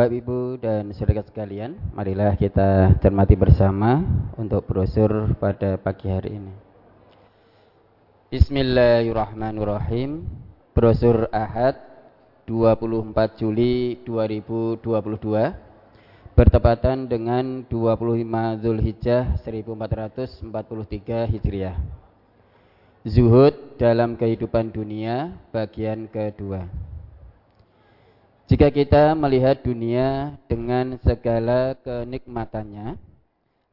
Bapak Ibu dan saudara sekalian, marilah kita cermati bersama untuk brosur pada pagi hari ini. Bismillahirrahmanirrahim. Brosur Ahad 24 Juli 2022 bertepatan dengan 25 Zulhijjah 1443 Hijriah. Zuhud dalam kehidupan dunia bagian kedua. Jika kita melihat dunia dengan segala kenikmatannya,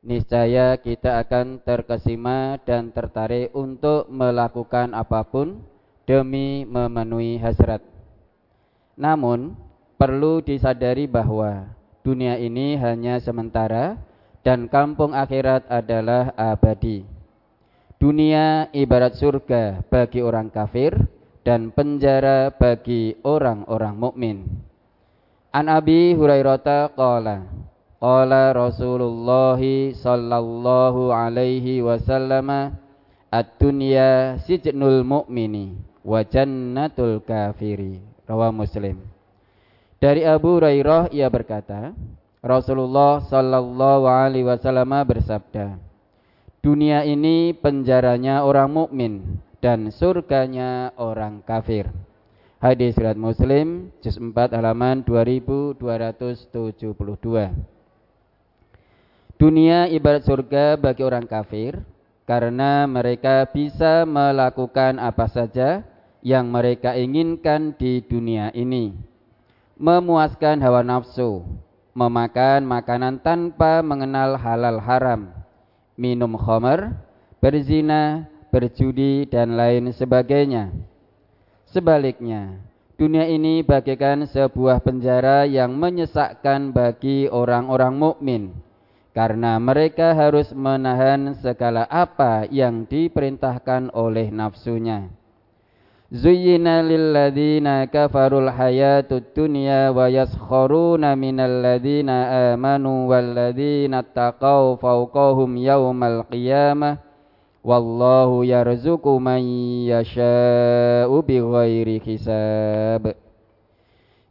niscaya kita akan terkesima dan tertarik untuk melakukan apa pun demi memenuhi hasrat. Namun, perlu disadari bahwa dunia ini hanya sementara dan kampung akhirat adalah abadi. Dunia ibarat surga bagi orang kafir dan penjara bagi orang-orang mukmin. An Abi Hurairah qala Qala Rasulullah sallallahu alaihi wasallam Ad-dunya sijnul mu'mini wa jannatul kafiri. Rawah Muslim. Dari Abu Hurairah ia berkata, Rasulullah sallallahu alaihi wasallam bersabda, Dunia ini penjaranya orang mukmin dan surganya orang kafir. Hadis riwayat Muslim juz 4 halaman 2272. Dunia ibarat surga bagi orang kafir karena mereka bisa melakukan apa saja yang mereka inginkan di dunia ini. Memuaskan hawa nafsu, memakan makanan tanpa mengenal halal haram, minum khamar, berzina, berjudi dan lain sebagainya Sebaliknya, dunia ini bagaikan sebuah penjara yang menyesakkan bagi orang-orang mukmin karena mereka harus menahan segala apa yang diperintahkan oleh nafsunya. Zuyyina lilladzina kafarul hayatud dunya wa yaskharuna minal ladzina amanu wal ladzina taqaw fawqahum yawmal qiyamah Wallahu yarzuqu man yasha'u bighairi hisab.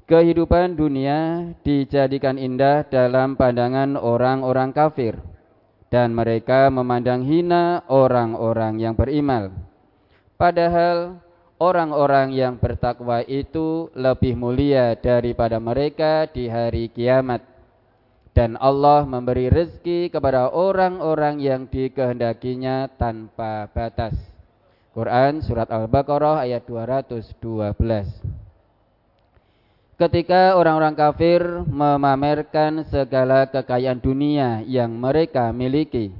Kehidupan dunia dijadikan indah dalam pandangan orang-orang kafir dan mereka memandang hina orang-orang yang beriman. Padahal orang-orang yang bertakwa itu lebih mulia daripada mereka di hari kiamat dan Allah memberi rezeki kepada orang-orang yang dikehendakinya tanpa batas. Quran surat Al-Baqarah ayat 212. Ketika orang-orang kafir memamerkan segala kekayaan dunia yang mereka miliki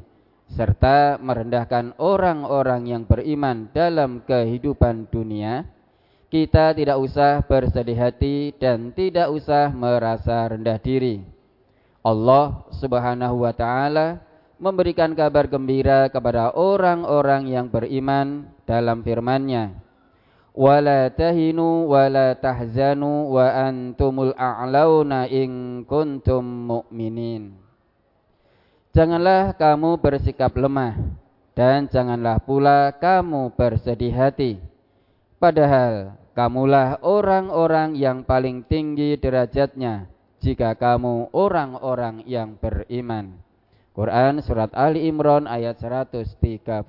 serta merendahkan orang-orang yang beriman dalam kehidupan dunia, kita tidak usah bersedih hati dan tidak usah merasa rendah diri Allah Subhanahu wa taala memberikan kabar gembira kepada orang-orang yang beriman dalam firman-Nya. Wala tahinu wala tahzanu wa antumul a'launa in kuntum mu'minin. Janganlah kamu bersikap lemah dan janganlah pula kamu bersedih hati. Padahal kamulah orang-orang yang paling tinggi derajatnya jika kamu orang-orang yang beriman. Quran surat Ali Imran ayat 139.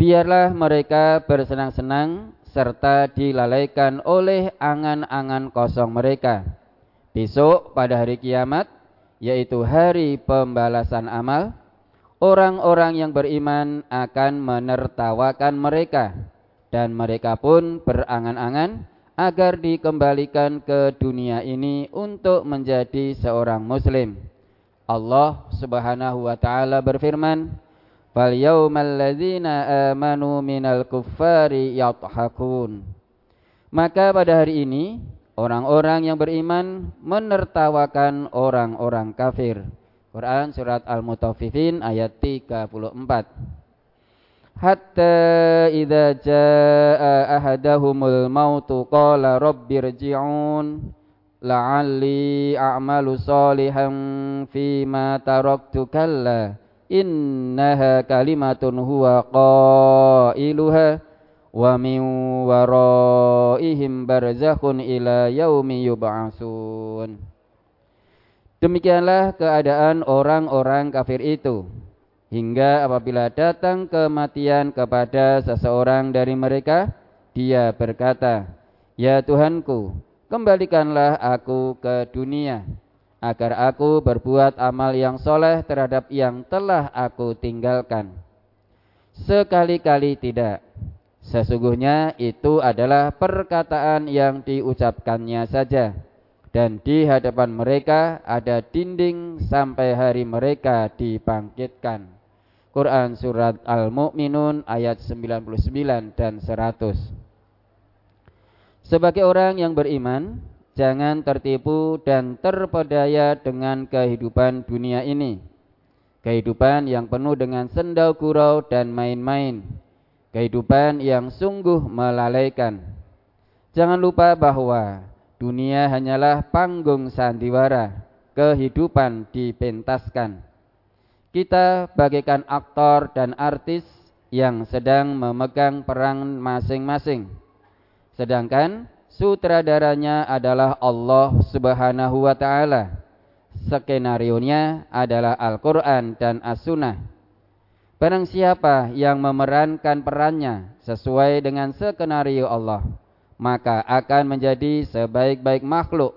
Biarlah mereka bersenang-senang serta dilalaikan oleh angan-angan kosong mereka. Besok pada hari kiamat, yaitu hari pembalasan amal, orang-orang yang beriman akan menertawakan mereka dan mereka pun berangan-angan agar dikembalikan ke dunia ini untuk menjadi seorang muslim. Allah Subhanahu wa taala berfirman, "Fal yaumal ladzina amanu minal kuffari yadhakun." Maka pada hari ini orang-orang yang beriman menertawakan orang-orang kafir. Quran surat Al-Mutaffifin ayat 34 hatta idza jaa ahadahumul mautu qala rabbirji'un la'alli a'malu salihan fima taraktu kalla innaha kalimatun huwa qailuha wa min waraihim barzakhun ila yaumi yub'atsun. Demikianlah keadaan orang-orang kafir itu hingga apabila datang kematian kepada seseorang dari mereka dia berkata ya Tuhanku kembalikanlah aku ke dunia agar aku berbuat amal yang soleh terhadap yang telah aku tinggalkan. Sekali-kali tidak. Sesungguhnya itu adalah perkataan yang diucapkannya saja. Dan di hadapan mereka ada dinding sampai hari mereka dibangkitkan. Quran Surat Al-Mu'minun ayat 99 dan 100 Sebagai orang yang beriman, jangan tertipu dan terpedaya dengan kehidupan dunia ini. Kehidupan yang penuh dengan sendau gurau dan main-main. Kehidupan yang sungguh melalaikan. Jangan lupa bahwa dunia hanyalah panggung sandiwara. Kehidupan dipentaskan. Kita bagaikan aktor dan artis yang sedang memegang peran masing-masing. Sedangkan sutradaranya adalah Allah Subhanahu wa taala. Skenario-nya adalah Al-Qur'an dan As-Sunnah. Barang siapa yang memerankan perannya sesuai dengan skenario Allah, maka akan menjadi sebaik-baik makhluk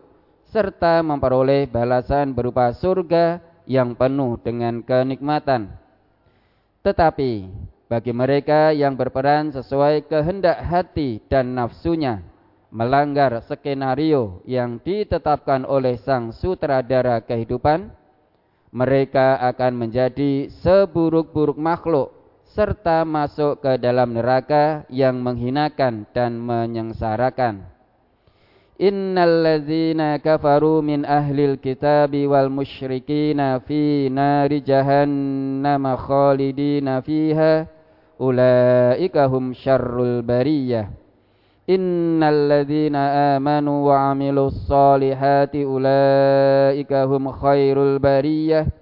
serta memperoleh balasan berupa surga yang penuh dengan kenikmatan. Tetapi bagi mereka yang berperan sesuai kehendak hati dan nafsunya, melanggar skenario yang ditetapkan oleh sang sutradara kehidupan, mereka akan menjadi seburuk-buruk makhluk serta masuk ke dalam neraka yang menghinakan dan menyengsarakan. Innal ladzina kafaru min ahlil kitabi wal musyrikina fi nari jahannam khalidina fiha ulaika hum syarrul bariyah Innalladzina amanu wa amilus solihati ulaika hum khairul bariyah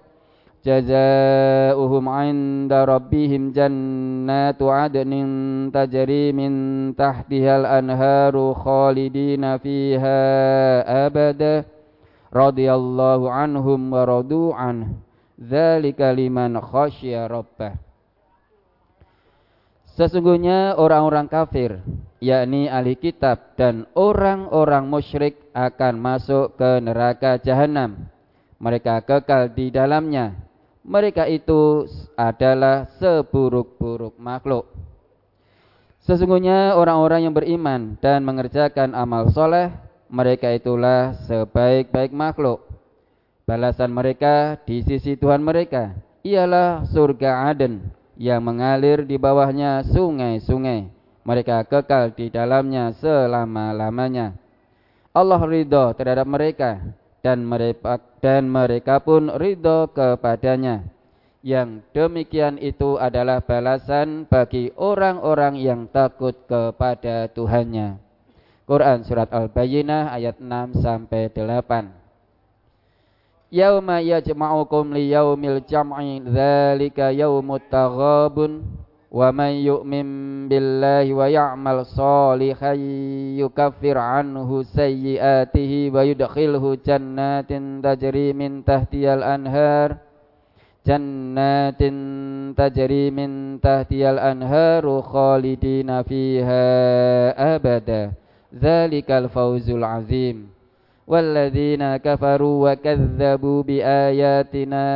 jazaohum 'inda rabbihim jannatu 'adnin tajri min tahtihal anharu khalidina fiha abada radhiyallahu anhum wa radu an dzalika liman khasyya rabbah Sesungguhnya orang-orang kafir, yakni ahli kitab dan orang-orang musyrik akan masuk ke neraka jahanam. Mereka kekal di dalamnya. Mereka itu adalah seburuk-buruk makhluk. Sesungguhnya orang-orang yang beriman dan mengerjakan amal soleh, mereka itulah sebaik-baik makhluk. Balasan mereka di sisi Tuhan mereka ialah surga Aden yang mengalir di bawahnya sungai-sungai. Mereka kekal di dalamnya selama-lamanya. Allah ridho terhadap mereka dan mereka, dan mereka pun ridho kepadanya. Yang demikian itu adalah balasan bagi orang-orang yang takut kepada Tuhannya. Quran Surat Al-Bayyinah ayat 6 sampai 8 yauma yajma'ukum liyaumil jam'i dzalika yaumut taghabun ومن يؤمن بالله ويعمل صالحا يكفر عنه سيئاته ويدخله جنات تجري من تحتها الأنهار جنات تجري من تحتها الأنهار خالدين فيها أبدا. ذلك الفوز العظيم. والذين كفروا وكذبوا بآياتنا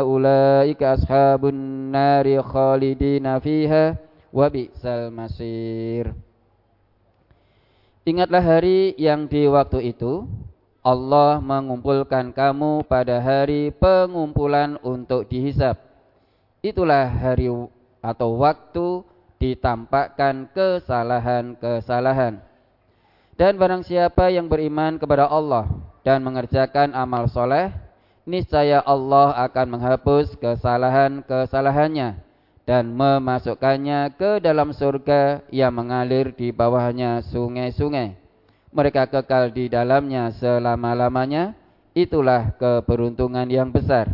أولئك أصحاب النار خالدين فيها وبئس المصير Ingatlah hari yang di waktu itu Allah mengumpulkan kamu pada hari pengumpulan untuk dihisap. Itulah hari atau waktu ditampakkan kesalahan-kesalahan dan barang siapa yang beriman kepada Allah dan mengerjakan amal soleh, niscaya Allah akan menghapus kesalahan-kesalahannya dan memasukkannya ke dalam surga yang mengalir di bawahnya sungai-sungai. Mereka kekal di dalamnya selama-lamanya, itulah keberuntungan yang besar.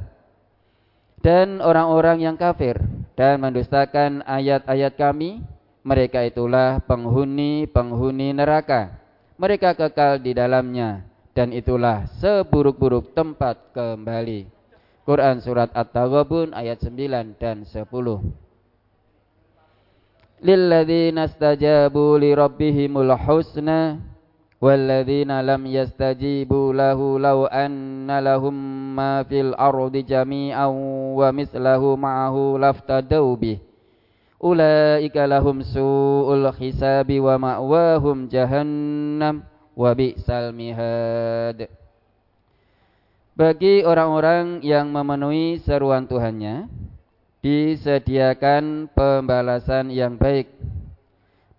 Dan orang-orang yang kafir dan mendustakan ayat-ayat kami, mereka itulah penghuni-penghuni neraka. Mereka kekal di dalamnya dan itulah seburuk-buruk tempat kembali. Quran surat At-Taghabun ayat 9 dan 10. Lilladzina istajabu li rabbihimul husna walladzina lam yastajibu lahu law anna lahum ma fil ardi jami'an wa mislahu ma'ahu laftadau bih ulaika lahum su'ul hisabi wa ma'wahum jahannam wa bi'sal mihad bagi orang-orang yang memenuhi seruan Tuhannya, disediakan pembalasan yang baik.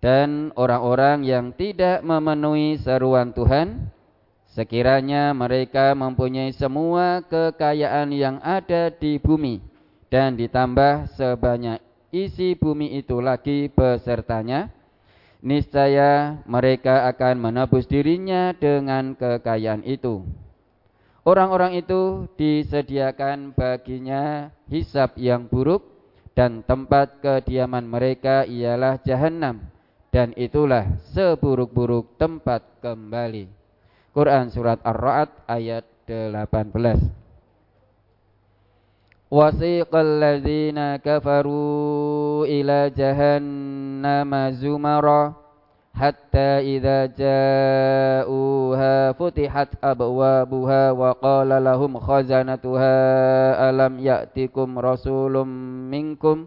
Dan orang-orang yang tidak memenuhi seruan Tuhan, sekiranya mereka mempunyai semua kekayaan yang ada di bumi, dan ditambah sebanyak isi bumi itu lagi besertanya, niscaya mereka akan menebus dirinya dengan kekayaan itu. Orang-orang itu disediakan baginya hisab yang buruk dan tempat kediaman mereka ialah jahanam dan itulah seburuk-buruk tempat kembali. Quran surat Ar-Ra'd ayat 18. وسيق الذين كفروا إلى جهنم زمرا حتى إذا جاءوها فتحت أبوابها وقال لهم خزنتها ألم يأتكم رسول منكم؟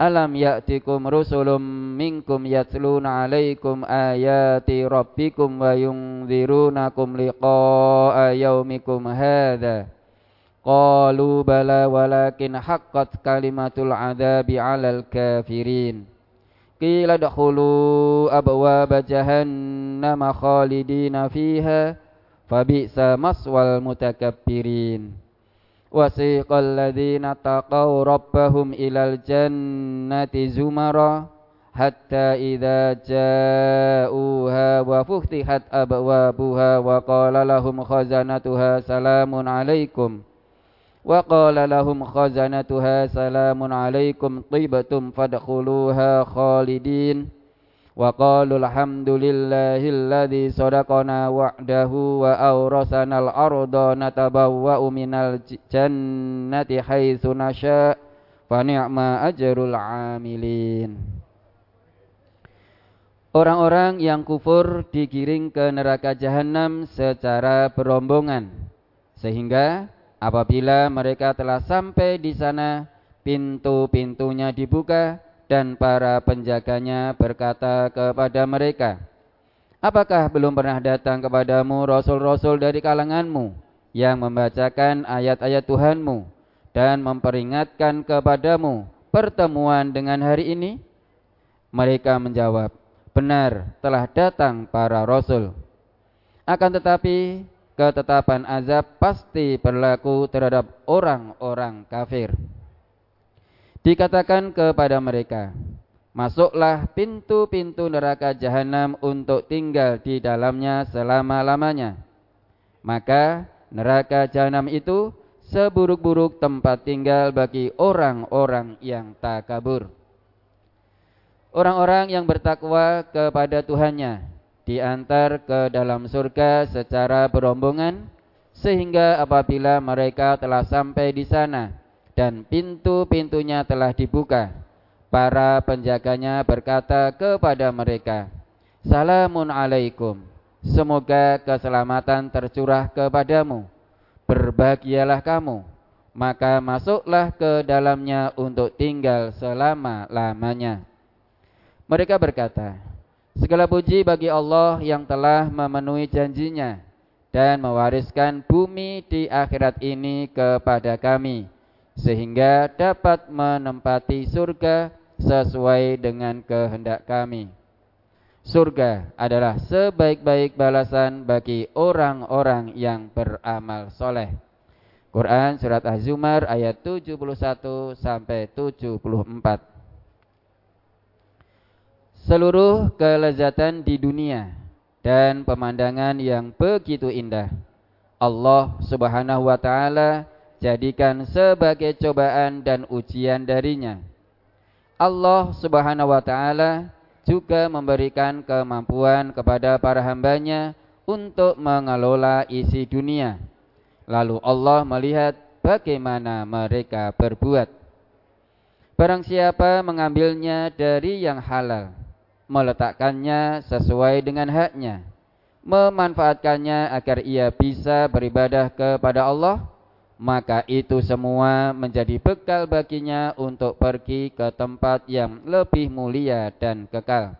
ألم يأتكم رسل منكم يتلون عليكم آيات ربكم وينذرونكم لقاء يومكم هذا ۖ؟ قالوا بلى ولكن حقت كلمة العذاب على الكافرين. قيل ادخلوا أبواب جهنم خالدين فيها فبئس مثوى المتكبرين. وسيق الذين اتقوا ربهم إلى الجنة زمرا حتى إذا جاءوها وفتحت أبوابها وقال لهم خزنتها سلام عليكم ۖ. وقال لهم خزنتها سلام salamun alaikum tibatum خالدين. وقالوا الحمد لله الذي صدقنا وعده wa الأرض نتبوأ من الجنة حيث jannati فنعم أجر العاملين. Orang-orang yang kufur digiring ke neraka jahanam secara berombongan sehingga Apabila mereka telah sampai di sana, pintu-pintunya dibuka dan para penjaganya berkata kepada mereka, Apakah belum pernah datang kepadamu rasul-rasul dari kalanganmu yang membacakan ayat-ayat Tuhanmu dan memperingatkan kepadamu pertemuan dengan hari ini? Mereka menjawab, Benar, telah datang para rasul. Akan tetapi ketetapan azab pasti berlaku terhadap orang-orang kafir. Dikatakan kepada mereka, Masuklah pintu-pintu neraka jahanam untuk tinggal di dalamnya selama-lamanya. Maka neraka jahanam itu seburuk-buruk tempat tinggal bagi orang-orang yang takabur. Orang-orang yang bertakwa kepada Tuhannya diantar ke dalam surga secara berombongan sehingga apabila mereka telah sampai di sana dan pintu-pintunya telah dibuka para penjaganya berkata kepada mereka Salamun alaikum semoga keselamatan tercurah kepadamu. Berbahagialah kamu maka masuklah ke dalamnya untuk tinggal selama-lamanya. Mereka berkata Segala puji bagi Allah yang telah memenuhi janjinya dan mewariskan bumi di akhirat ini kepada kami sehingga dapat menempati surga sesuai dengan kehendak kami. Surga adalah sebaik-baik balasan bagi orang-orang yang beramal soleh. Quran Surat Az-Zumar ayat 71 sampai 74 seluruh kelezatan di dunia dan pemandangan yang begitu indah. Allah Subhanahu wa taala jadikan sebagai cobaan dan ujian darinya. Allah Subhanahu wa taala juga memberikan kemampuan kepada para hambanya untuk mengelola isi dunia. Lalu Allah melihat bagaimana mereka berbuat. Barang siapa mengambilnya dari yang halal, meletakkannya sesuai dengan haknya, memanfaatkannya agar ia bisa beribadah kepada Allah, maka itu semua menjadi bekal baginya untuk pergi ke tempat yang lebih mulia dan kekal.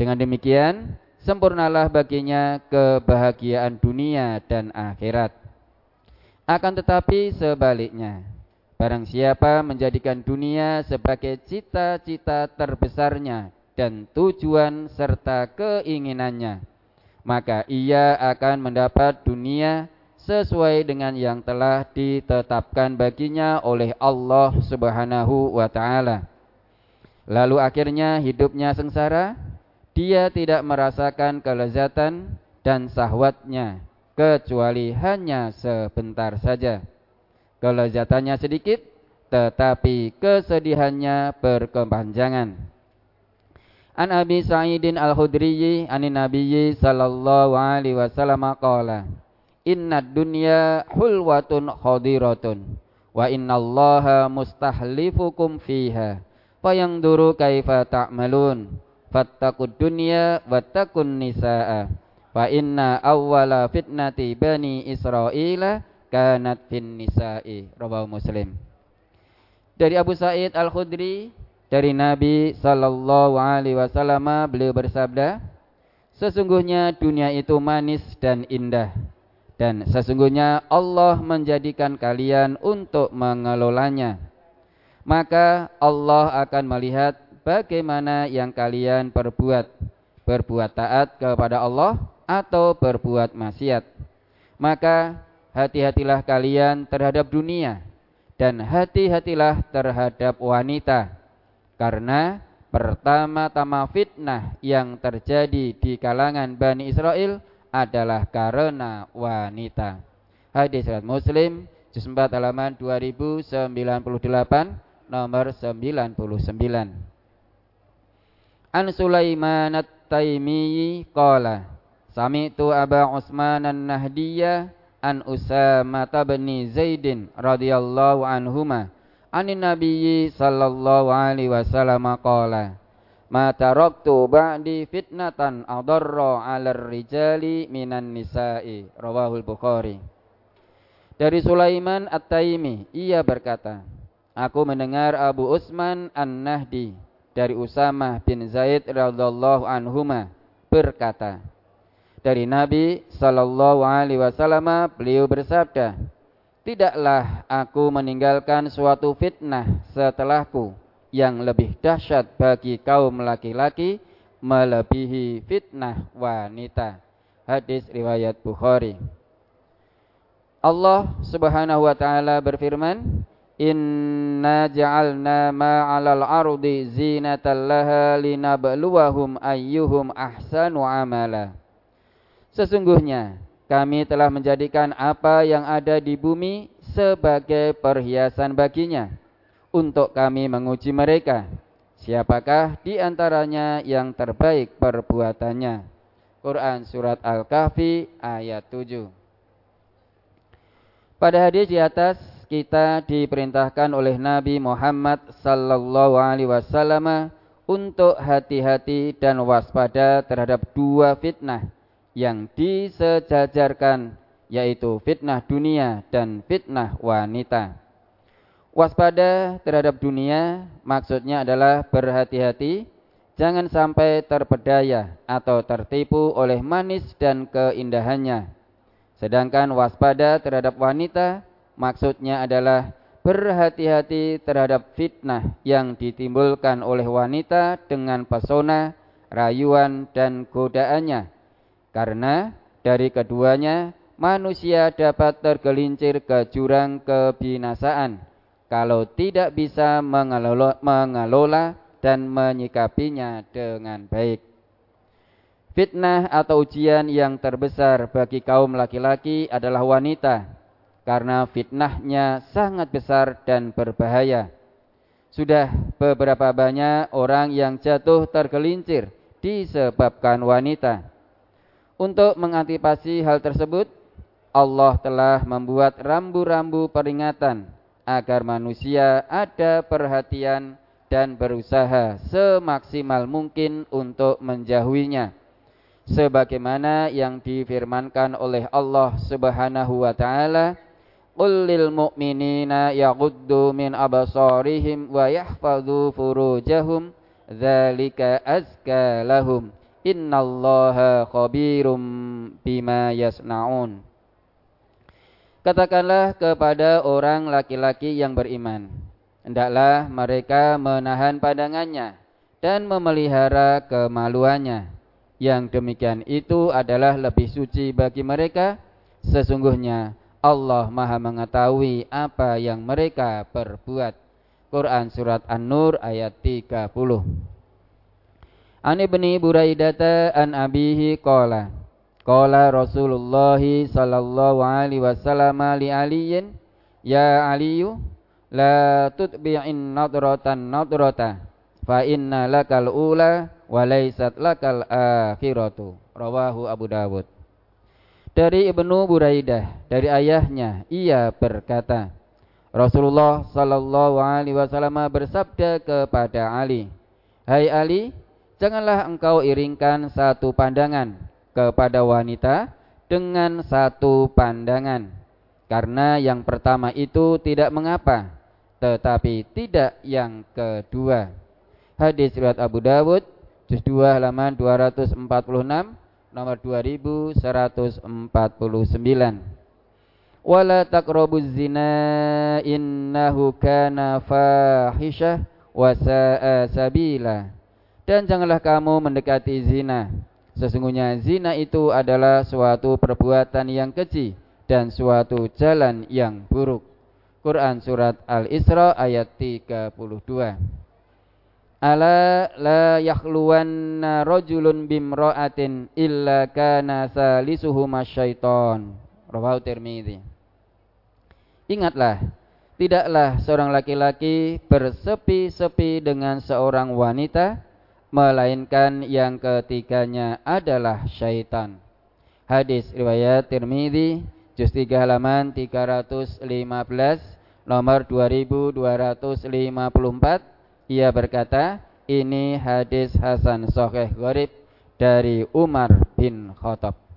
Dengan demikian, sempurnalah baginya kebahagiaan dunia dan akhirat. Akan tetapi sebaliknya, barang siapa menjadikan dunia sebagai cita-cita terbesarnya dan tujuan serta keinginannya, maka ia akan mendapat dunia sesuai dengan yang telah ditetapkan baginya oleh Allah Subhanahu wa taala. Lalu akhirnya hidupnya sengsara, dia tidak merasakan kelezatan dan sahwatnya kecuali hanya sebentar saja. Kelezatannya sedikit, tetapi kesedihannya berkepanjangan. An Abi Sa'idin Al-Khudri anin Nabiyyi sallallahu alaihi wasallam qala Inna dunya hulwatun khadiratun wa innallaha mustahlifukum fiha fayanzuru kaifa ta'malun fattaqud dunya wattaqun nisaa Fa inna awwala fitnati bani Israila kanat fin nisa'i. Rawahu Muslim. Dari Abu Sa'id Al-Khudri dari Nabi sallallahu alaihi wasallam beliau bersabda, sesungguhnya dunia itu manis dan indah dan sesungguhnya Allah menjadikan kalian untuk mengelolanya. Maka Allah akan melihat bagaimana yang kalian perbuat. Berbuat taat kepada Allah atau berbuat maksiat. Maka hati-hatilah kalian terhadap dunia dan hati-hatilah terhadap wanita. Karena pertama-tama fitnah yang terjadi di kalangan Bani Israel adalah karena wanita. Hadis riwayat Muslim juz 4 halaman 2098 nomor 99. An Sulaiman at-Taimi qala Sami'tu Aba Utsman An-Nahdiyah an Usama bin Zaidin radhiyallahu anhuma anin nabiyyi sallallahu alaihi wasallam qala Ma taraktu ba'di fitnatan adarra 'alal rijali minan nisa'i. Rawahul Bukhari. Dari Sulaiman At-Taimi ia berkata Aku mendengar Abu Usman An-Nahdi dari Usama bin Zaid radhiyallahu anhuma berkata dari Nabi Shallallahu Alaihi Wasallam beliau bersabda, tidaklah aku meninggalkan suatu fitnah setelahku yang lebih dahsyat bagi kaum laki-laki melebihi fitnah wanita. Hadis riwayat Bukhari. Allah Subhanahu wa taala berfirman, Inna ja'alna ma 'alal ardi zinatan laha linabluwahum ayyuhum ahsanu amala. Sesungguhnya kami telah menjadikan apa yang ada di bumi sebagai perhiasan baginya untuk kami menguji mereka. Siapakah di antaranya yang terbaik perbuatannya? Quran Surat Al-Kahfi ayat 7 Pada hadis di atas kita diperintahkan oleh Nabi Muhammad sallallahu alaihi wasallam untuk hati-hati dan waspada terhadap dua fitnah yang disejajarkan yaitu fitnah dunia dan fitnah wanita. Waspada terhadap dunia maksudnya adalah berhati-hati jangan sampai terpedaya atau tertipu oleh manis dan keindahannya. Sedangkan waspada terhadap wanita maksudnya adalah berhati-hati terhadap fitnah yang ditimbulkan oleh wanita dengan pesona, rayuan, dan godaannya karena dari keduanya manusia dapat tergelincir ke jurang kebinasaan kalau tidak bisa mengelola, mengelola dan menyikapinya dengan baik. Fitnah atau ujian yang terbesar bagi kaum laki-laki adalah wanita karena fitnahnya sangat besar dan berbahaya. Sudah beberapa banyak orang yang jatuh tergelincir disebabkan wanita. Untuk mengantisipasi hal tersebut, Allah telah membuat rambu-rambu peringatan agar manusia ada perhatian dan berusaha semaksimal mungkin untuk menjauhinya. Sebagaimana yang difirmankan oleh Allah Subhanahu wa taala, "Qul lil mu'minina yaghuddu min absarihim wa yahfazu furujahum, dzalika azka lahum. Innallaha khabirum bima yasnaun." Katakanlah kepada orang laki-laki yang beriman, hendaklah mereka menahan pandangannya dan memelihara kemaluannya. Yang demikian itu adalah lebih suci bagi mereka. Sesungguhnya Allah Maha mengetahui apa yang mereka perbuat. Quran surat An-Nur ayat 30. Ani ibni Buraidata an abihi qala Qala Rasulullah sallallahu alaihi wasallam li Aliyin, "Ya Aliyu, la tutbi'in nadratan nadrata, fa inna lakal ula wa laysat lakal akhiratu." Rawahu Abu Dawud. Dari Ibnu Buraidah, dari ayahnya, ia berkata, Rasulullah sallallahu alaihi wasallam bersabda kepada Ali, "Hai Ali, janganlah engkau iringkan satu pandangan kepada wanita dengan satu pandangan. Karena yang pertama itu tidak mengapa, tetapi tidak yang kedua. Hadis riwayat Abu Dawud, juz 2 halaman 246, nomor 2149. Wala taqrabuz zina innahu kana fahisyah wa sa'a sabila. Dan janganlah kamu mendekati zina Sesungguhnya zina itu adalah suatu perbuatan yang keji dan suatu jalan yang buruk. Quran surat Al-Isra ayat 32. Ala la yakhluwanna rajulun bimra'atin illa kana salisuhuma syaiton. Rawahu Tirmidzi. Ingatlah, tidaklah seorang laki-laki bersepi-sepi dengan seorang wanita melainkan yang ketiganya adalah syaitan. Hadis riwayat Tirmidzi juz 3 halaman 315 nomor 2254 ia berkata ini hadis Hasan Sahih Gharib dari Umar bin Khattab